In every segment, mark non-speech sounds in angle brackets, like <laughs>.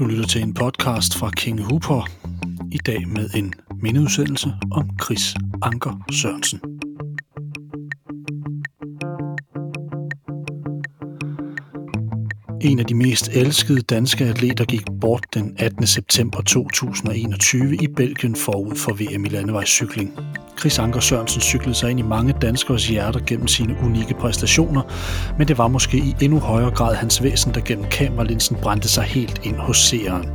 Du lytter til en podcast fra King Hooper, i dag med en mindeudsendelse om Chris Anker Sørensen. En af de mest elskede danske atleter gik bort den 18. september 2021 i Belgien forud for VM i landevejscykling. Chris Anker Sørensen cyklede sig ind i mange danskers hjerter gennem sine unikke præstationer, men det var måske i endnu højere grad hans væsen, der gennem kameralinsen brændte sig helt ind hos seeren.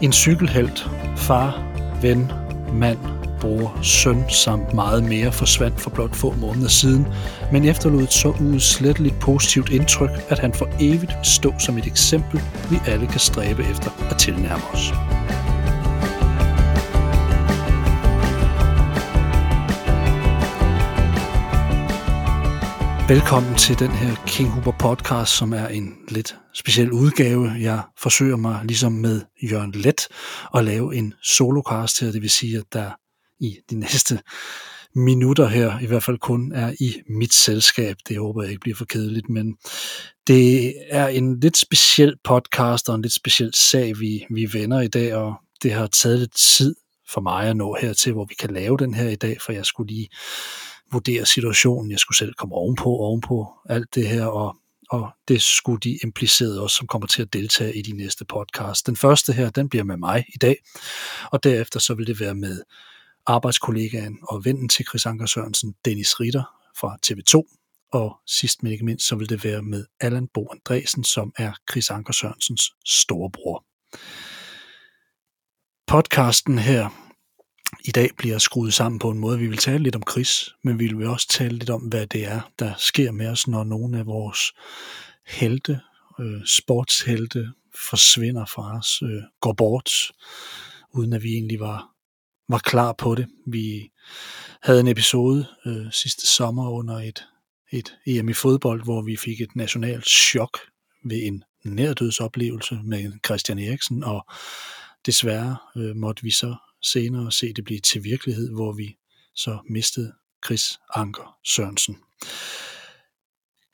En cykelhelt, far, ven, mand, bror, søn samt meget mere forsvandt for blot få måneder siden, men efterlod et så uudsletteligt positivt indtryk, at han for evigt vil stå som et eksempel, vi alle kan stræbe efter at tilnærme os. Velkommen til den her King Huber podcast, som er en lidt speciel udgave. Jeg forsøger mig ligesom med Jørgen Let at lave en solocast her, det vil sige, at der i de næste minutter her i hvert fald kun er i mit selskab. Det håber jeg ikke bliver for kedeligt, men det er en lidt speciel podcast og en lidt speciel sag, vi, vi vender i dag, og det har taget lidt tid for mig at nå hertil, hvor vi kan lave den her i dag, for jeg skulle lige vurdere situationen. Jeg skulle selv komme ovenpå, ovenpå alt det her, og, og det skulle de implicerede også, som kommer til at deltage i de næste podcast. Den første her, den bliver med mig i dag, og derefter så vil det være med arbejdskollegaen og vennen til Chris Anker Sørensen, Dennis Ritter fra TV2, og sidst men ikke mindst, så vil det være med Allan Bo Andresen, som er Chris Anker Sørensens storebror. Podcasten her i dag bliver skruet sammen på en måde, vi vil tale lidt om kris, men vi vil også tale lidt om, hvad det er, der sker med os, når nogle af vores helte, øh, sportshelte, forsvinder fra os, øh, går bort, uden at vi egentlig var, var klar på det. Vi havde en episode øh, sidste sommer under et, et EM i fodbold, hvor vi fik et nationalt chok ved en nærdødsoplevelse med Christian Eriksen, og desværre øh, måtte vi så senere se det blive til virkelighed, hvor vi så mistede Chris Anker Sørensen.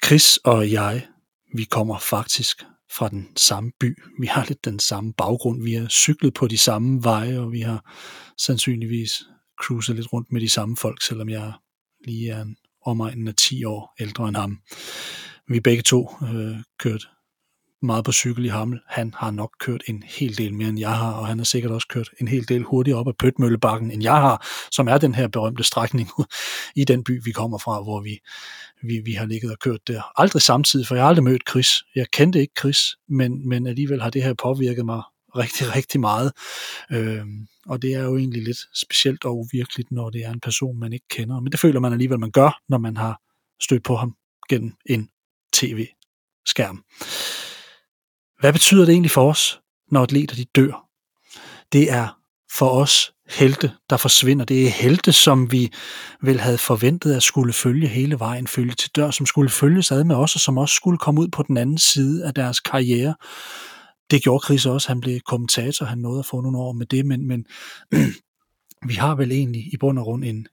Chris og jeg, vi kommer faktisk fra den samme by. Vi har lidt den samme baggrund. Vi har cyklet på de samme veje, og vi har sandsynligvis cruiset lidt rundt med de samme folk, selvom jeg lige er en omegnen af 10 år ældre end ham. Vi begge to øh, kørte meget på cykel i Hammel. Han har nok kørt en hel del mere, end jeg har, og han har sikkert også kørt en hel del hurtigere op ad Pøtmøllebakken, end jeg har, som er den her berømte strækning <laughs> i den by, vi kommer fra, hvor vi, vi, vi har ligget og kørt der. Aldrig samtidig, for jeg har aldrig mødt Chris. Jeg kendte ikke Chris, men, men alligevel har det her påvirket mig rigtig, <laughs> rigtig meget. Øhm, og det er jo egentlig lidt specielt og uvirkeligt, når det er en person, man ikke kender. Men det føler man alligevel, man gør, når man har stødt på ham gennem en tv-skærm. Hvad betyder det egentlig for os, når atleter de dør? Det er for os helte, der forsvinder. Det er helte, som vi vel havde forventet at skulle følge hele vejen, følge til dør, som skulle følges ad med os, og som også skulle komme ud på den anden side af deres karriere. Det gjorde Chris også. Han blev kommentator, han nåede at få nogle år med det, men, men <clears throat> vi har vel egentlig i bund og grund en,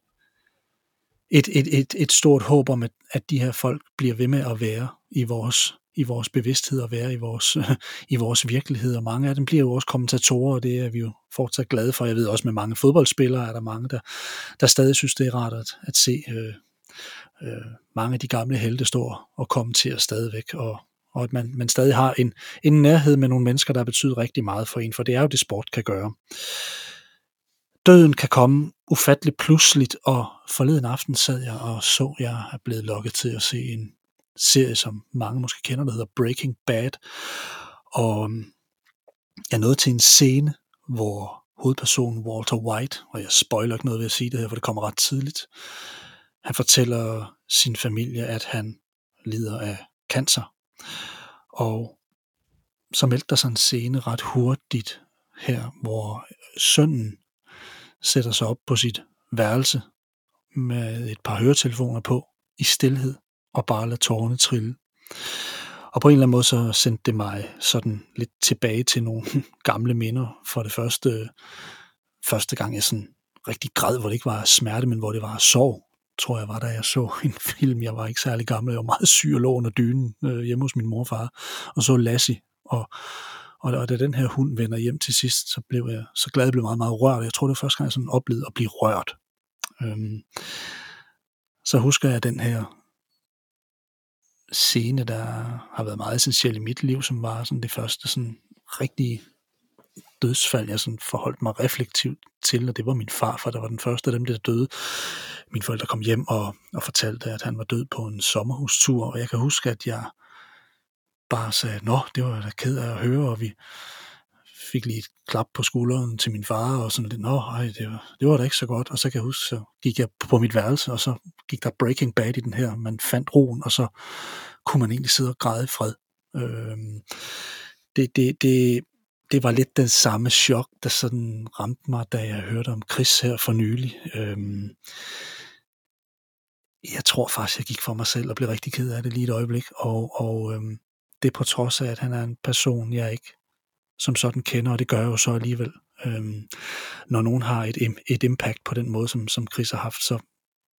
et, et, et, et stort håb om, at, at de her folk bliver ved med at være i vores i vores bevidsthed og være i vores, <laughs> i vores virkelighed, og mange af dem bliver jo også kommentatorer, og det er vi jo fortsat glade for. Jeg ved også med mange fodboldspillere er der mange, der, der stadig synes, det er rart at, at se øh, øh, mange af de gamle helte stå og kommentere stadigvæk, og, og at man, man stadig har en, en nærhed med nogle mennesker, der betyder rigtig meget for en, for det er jo det, sport kan gøre. Døden kan komme ufatteligt pludseligt, og forleden aften sad jeg og så, jeg er blevet lukket til at se en serie, som mange måske kender, der hedder Breaking Bad. Og øhm, jeg nåede til en scene, hvor hovedpersonen Walter White, og jeg spoiler ikke noget ved at sige det her, for det kommer ret tidligt, han fortæller sin familie, at han lider af cancer. Og så meldte der sig en scene ret hurtigt her, hvor sønnen sætter sig op på sit værelse med et par høretelefoner på i stillhed og bare lade tårerne trille. Og på en eller anden måde så sendte det mig sådan lidt tilbage til nogle <laughs> gamle minder. For det første, første gang jeg sådan rigtig græd, hvor det ikke var smerte, men hvor det var sorg, tror jeg var, da jeg så <laughs> en film. Jeg var ikke særlig gammel, jeg var meget syg og lå under dynen øh, hjemme hos min morfar, og så Lassie. Og, Og, og da den her hund vender hjem til sidst, så blev jeg så glad, jeg blev meget, meget rørt. Jeg tror, det var første gang, jeg sådan oplevede at blive rørt. Øhm, så husker jeg den her scene, der har været meget essentiel i mit liv, som var sådan det første sådan rigtige dødsfald, jeg sådan forholdt mig reflektivt til, og det var min far, for der var den første af dem, der døde. Mine forældre kom hjem og, og fortalte, at han var død på en sommerhustur, og jeg kan huske, at jeg bare sagde, nå, det var jeg da ked af at høre, og vi fik lige et klap på skulderen til min far, og sådan lidt, nå, ej, det var, det var da ikke så godt. Og så kan jeg huske, så gik jeg på mit værelse, og så gik der Breaking Bad i den her. Man fandt roen, og så kunne man egentlig sidde og græde i fred. Øhm, det, det, det, det var lidt den samme chok, der sådan ramte mig, da jeg hørte om Chris her for nylig. Øhm, jeg tror faktisk, jeg gik for mig selv og blev rigtig ked af det lige et øjeblik, og, og øhm, det på trods af, at han er en person, jeg ikke som sådan kender, og det gør jeg jo så alligevel. Øhm, når nogen har et, et impact på den måde, som, som Chris har haft, så,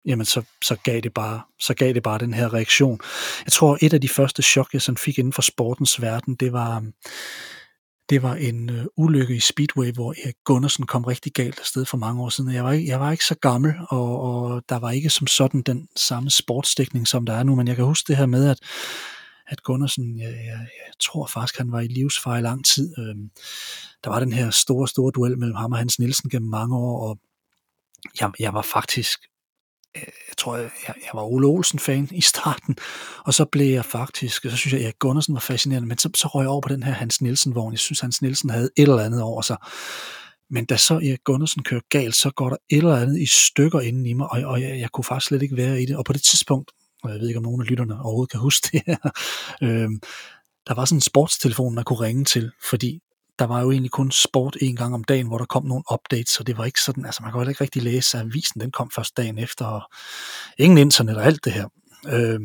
jamen så, så, gav det bare, så gav det bare den her reaktion. Jeg tror, et af de første chok, jeg sådan fik inden for sportens verden, det var, det var en øh, ulykke i Speedway, hvor Erik Gundersen kom rigtig galt afsted for mange år siden. Jeg var, ikke, jeg var ikke så gammel, og, og der var ikke som sådan den samme sportsdækning, som der er nu, men jeg kan huske det her med, at at Gundersen, jeg, jeg, jeg tror faktisk, han var i livsfar i lang tid. Øhm, der var den her store, store duel mellem ham og Hans Nielsen gennem mange år, og jeg, jeg var faktisk, øh, jeg tror, jeg, jeg var Ole Olsen-fan i starten, og så blev jeg faktisk, så synes jeg, at Gundersen var fascinerende, men så, så røg jeg over på den her Hans Nielsen-vogn. Jeg synes, Hans Nielsen havde et eller andet over sig. Men da så Erik Gundersen kører galt, så går der et eller andet i stykker inden i mig, og, og jeg, jeg kunne faktisk slet ikke være i det. Og på det tidspunkt, og jeg ved ikke, om nogen af lytterne overhovedet kan huske <laughs> det her, øh, der var sådan en sportstelefon, man kunne ringe til, fordi der var jo egentlig kun sport en gang om dagen, hvor der kom nogle updates, så det var ikke sådan, altså man kunne ikke rigtig læse, at avisen den kom først dagen efter, og ingen internet og alt det her. Øh,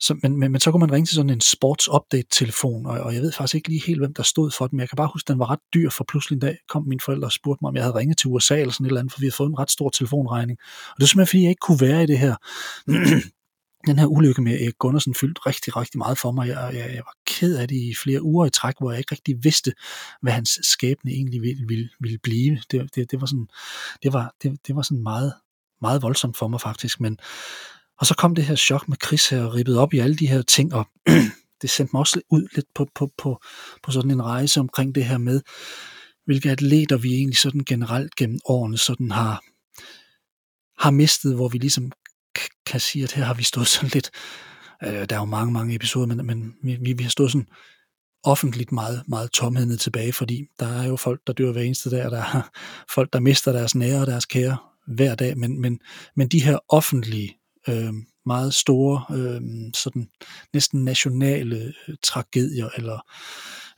så, men, men, men så kunne man ringe til sådan en sports update telefon og, og jeg ved faktisk ikke lige helt, hvem der stod for den, men jeg kan bare huske, at den var ret dyr, for pludselig en dag kom mine forældre og spurgte mig, om jeg havde ringet til USA eller sådan et eller andet, for vi havde fået en ret stor telefonregning. Og det var simpelthen, fordi jeg ikke kunne være i det her <clears throat> den her ulykke med Erik Gundersen fyldte rigtig, rigtig meget for mig. Jeg, jeg, jeg var ked af det i flere uger i træk, hvor jeg ikke rigtig vidste, hvad hans skæbne egentlig ville, ville, ville blive. Det, det, det, var sådan, det, var, det, det var sådan meget, meget voldsomt for mig faktisk. Men, og så kom det her chok med Chris her og ribbet op i alle de her ting, og <clears throat> det sendte mig også ud lidt på, på, på, på sådan en rejse omkring det her med, hvilke atleter vi egentlig sådan generelt gennem årene sådan har, har mistet, hvor vi ligesom kan sige, at her har vi stået sådan lidt, øh, der er jo mange, mange episoder, men, men vi, vi har stået sådan offentligt meget, meget tomhændet tilbage, fordi der er jo folk, der dør hver eneste dag, og der er <laughs> folk, der mister deres nære og deres kære hver dag, men, men, men de her offentlige, øh, meget store, øh, sådan næsten nationale øh, tragedier, eller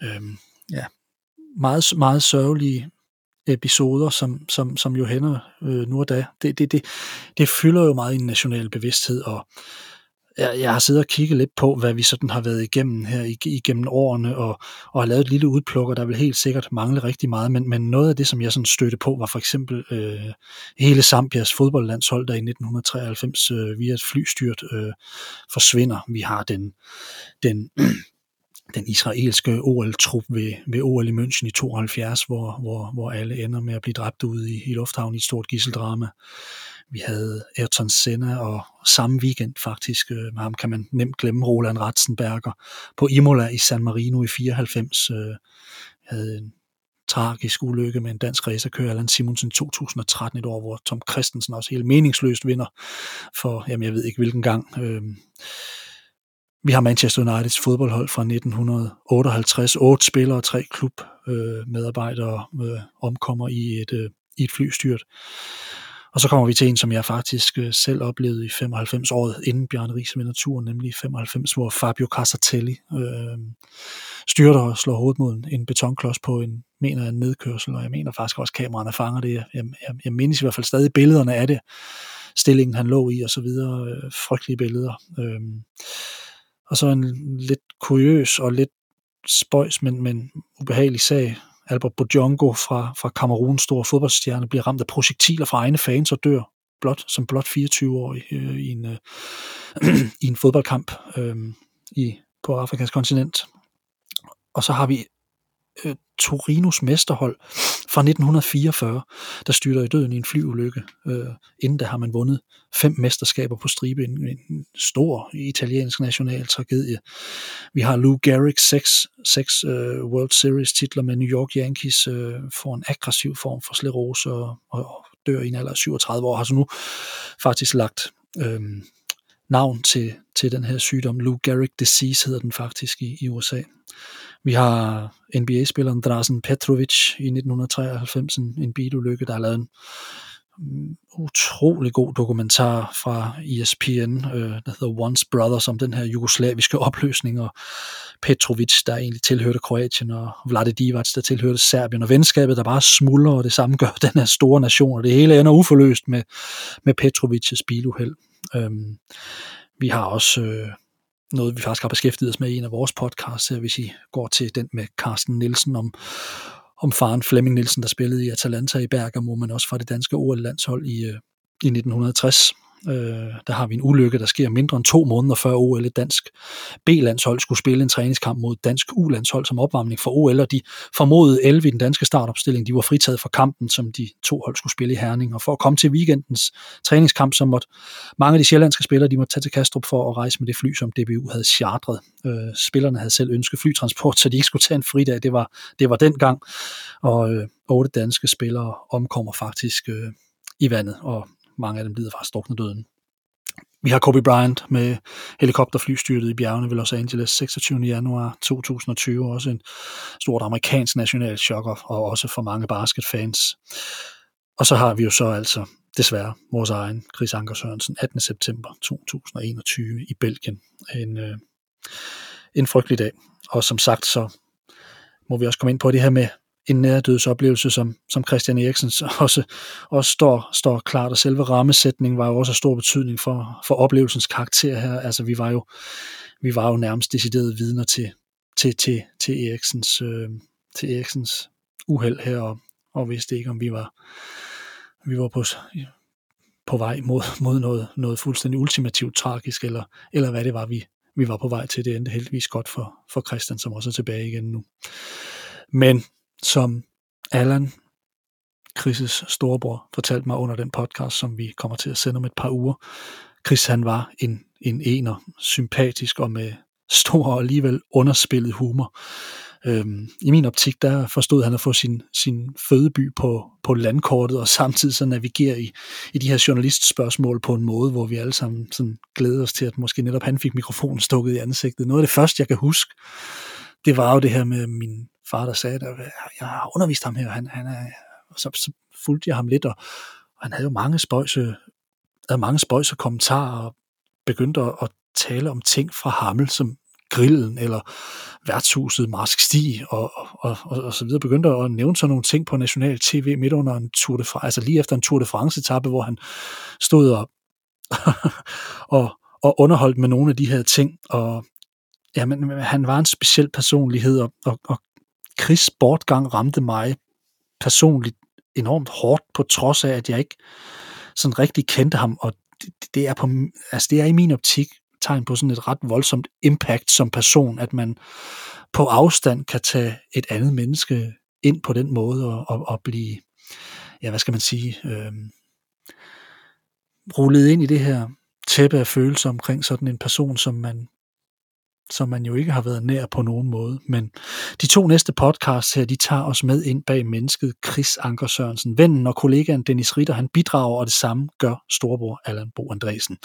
øh, ja, meget, meget sørgelige episoder, som, som, som jo hænder øh, nu og da, det, det, det, det fylder jo meget i en national bevidsthed, og jeg, jeg har siddet og kigget lidt på, hvad vi sådan har været igennem her igennem årene, og, og har lavet et lille udpluk, og der vil helt sikkert mangle rigtig meget, men, men noget af det, som jeg sådan stødte på, var for eksempel øh, hele Zambias fodboldlandshold, der i 1993 øh, via et flystyrt øh, forsvinder. Vi har den, den den israelske OL-trup ved, ved OL i München i 72, hvor, hvor, hvor alle ender med at blive dræbt ude i, i lufthavnen i et stort gisseldrama. Vi havde Ayrton Senna, og samme weekend faktisk, øh, med ham kan man nemt glemme, Roland Ratzenberger på Imola i San Marino i 94. Øh, havde en tragisk ulykke med en dansk racerkører, Allan Simonsen 2013, et år, hvor Tom Christensen også helt meningsløst vinder for, jamen jeg ved ikke hvilken gang. Øh, vi har Manchester Uniteds fodboldhold fra 1958. Otte spillere og tre klubmedarbejdere øh, omkommer i et, øh, i et flystyrt. Og så kommer vi til en, som jeg faktisk øh, selv oplevede i 95 året inden Bjørn Ries vinder turen, nemlig 95, hvor Fabio Casatelli øh, styrter og slår hovedet mod en betonklods på en, mener en nedkørsel, og jeg mener faktisk også, at kameraerne fanger det. Jeg, jeg, jeg mindes i hvert fald stadig billederne af det, stillingen han lå i og så videre, øh, frygtelige billeder. Øh, og så en lidt kuriøs og lidt spøjs, men, men ubehagelig sag. Albert Bojongo fra, fra Kamerun, stor fodboldstjerne, bliver ramt af projektiler fra egne fans og dør blot, som blot 24-årig øh, i, en, øh, <clears throat> i en fodboldkamp øh, i, på Afrikas kontinent. Og så har vi øh, Torinos mesterhold fra 1944, der styrter i døden i en flyulykke. Øh, inden da har man vundet fem mesterskaber på stribe, en, en stor italiensk national tragedie. Vi har Lou Gehrig, seks, seks øh, World Series titler med New York Yankees, øh, får en aggressiv form for slerose og, og dør i en alder af 37 år, har så nu faktisk lagt øh, navn til, til den her sygdom. Lou Gehrig disease hedder den faktisk i, i USA. Vi har NBA-spilleren Drazen Petrovic i 1993, en bilulykke, der har lavet en mm, utrolig god dokumentar fra ESPN, øh, der hedder Once Brothers, om den her jugoslaviske opløsning, og Petrovic, der egentlig tilhørte Kroatien, og Vlade Divac, der tilhørte Serbien, og venskabet, der bare smuldrer, og det samme gør den her store nation, og det hele ender uforløst med, med Petrovics biluheld. Øhm, vi har også øh, noget, vi faktisk har beskæftiget os med i en af vores podcasts, hvis I går til den med Carsten Nielsen om, om faren Flemming Nielsen, der spillede i Atalanta i Bergamo, men også fra det danske OL-landshold i, øh, i 1960. Øh, der har vi en ulykke, der sker mindre end to måneder før OL. Et dansk B-landshold skulle spille en træningskamp mod dansk U-landshold som opvarmning for OL, og de formodede 11 i den danske startopstilling. De var fritaget fra kampen, som de to hold skulle spille i Herning. Og for at komme til weekendens træningskamp, så måtte mange af de sjællandske spillere, de måtte tage til Kastrup for at rejse med det fly, som DBU havde chartret. Øh, spillerne havde selv ønsket flytransport, så de ikke skulle tage en fridag. Det var, det var den gang. Og øh, otte danske spillere omkommer faktisk øh, i vandet, og mange af dem lider faktisk drukne døden. Vi har Kobe Bryant med helikopterflystyrtet i bjergene ved Los Angeles 26. januar 2020, også en stort amerikansk national chok, og også for mange basketfans. Og så har vi jo så altså desværre vores egen Chris Anker Sørensen 18. september 2021 i Belgien. En, øh, en frygtelig dag. Og som sagt, så må vi også komme ind på det her med en nærdødsoplevelse, som, som Christian Eriksen <laughs> også, også står, står klart, og selve rammesætningen var jo også af stor betydning for, for oplevelsens karakter her. Altså vi var jo, vi var jo nærmest deciderede vidner til, til, til, til, Eriksens, øh, til Eriksens uheld her, og, og vidste ikke, om vi var, vi var på, på vej mod, mod noget, noget fuldstændig ultimativt tragisk, eller, eller hvad det var, vi, vi var på vej til. Det endte heldigvis godt for, for Christian, som også er tilbage igen nu. Men som Allan, Chris' storebror, fortalte mig under den podcast, som vi kommer til at sende om et par uger. Chris han var en, en ener, sympatisk og med stor og alligevel underspillet humor. Øhm, I min optik, der forstod han at få sin, sin fødeby på, på landkortet, og samtidig så navigere i, i de her journalistspørgsmål på en måde, hvor vi alle sammen sådan glæder os til, at måske netop han fik mikrofonen stukket i ansigtet. Noget af det første, jeg kan huske, det var jo det her med min far, der sagde, at øh, jeg har undervist ham her, han, han er, så, så fulgte jeg ham lidt, og, og han havde jo mange spøjse, havde mange spøjse kommentarer, og begyndte at, at tale om ting fra Hammel, som grillen, eller værtshuset Marsk Sti, og, og, og, og så videre, begyndte at nævne sådan nogle ting på national tv midt under en Tour de France, altså lige efter en Tour de France-etappe, hvor han stod og, <laughs> og, og underholdt med nogle af de her ting, og ja, men, han var en speciel personlighed, og, og, og Chris bortgang ramte mig personligt enormt hårdt, på trods af, at jeg ikke sådan rigtig kendte ham, og det, det er, på, altså det er i min optik tegn på sådan et ret voldsomt impact som person, at man på afstand kan tage et andet menneske ind på den måde og, og, og blive, ja, hvad skal man sige, øh, rullet ind i det her tæppe af følelser omkring sådan en person, som man som man jo ikke har været nær på nogen måde. Men de to næste podcasts her, de tager os med ind bag mennesket Chris Anker Sørensen. Vennen og kollegaen Dennis Ritter, han bidrager, og det samme gør storbror Allan Bo Andresen.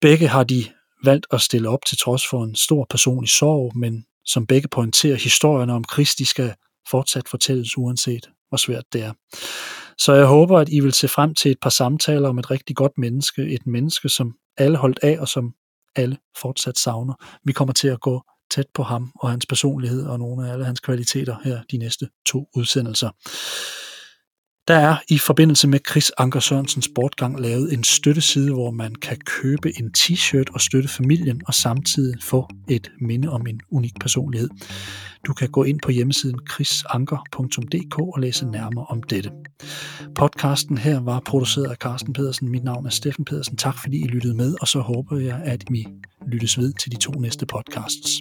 Begge har de valgt at stille op til trods for en stor personlig sorg, men som begge pointerer, historierne om Chris, de skal fortsat fortælles uanset hvor svært det er. Så jeg håber, at I vil se frem til et par samtaler om et rigtig godt menneske, et menneske, som alle holdt af, og som alle fortsat savner. Vi kommer til at gå tæt på ham og hans personlighed og nogle af alle hans kvaliteter her de næste to udsendelser. Der er i forbindelse med Chris Anker Sørensens bortgang lavet en støtteside, hvor man kan købe en t-shirt og støtte familien og samtidig få et minde om en unik personlighed. Du kan gå ind på hjemmesiden chrisanker.dk og læse nærmere om dette. Podcasten her var produceret af Carsten Pedersen. Mit navn er Steffen Pedersen. Tak fordi I lyttede med, og så håber jeg, at I lyttes ved til de to næste podcasts.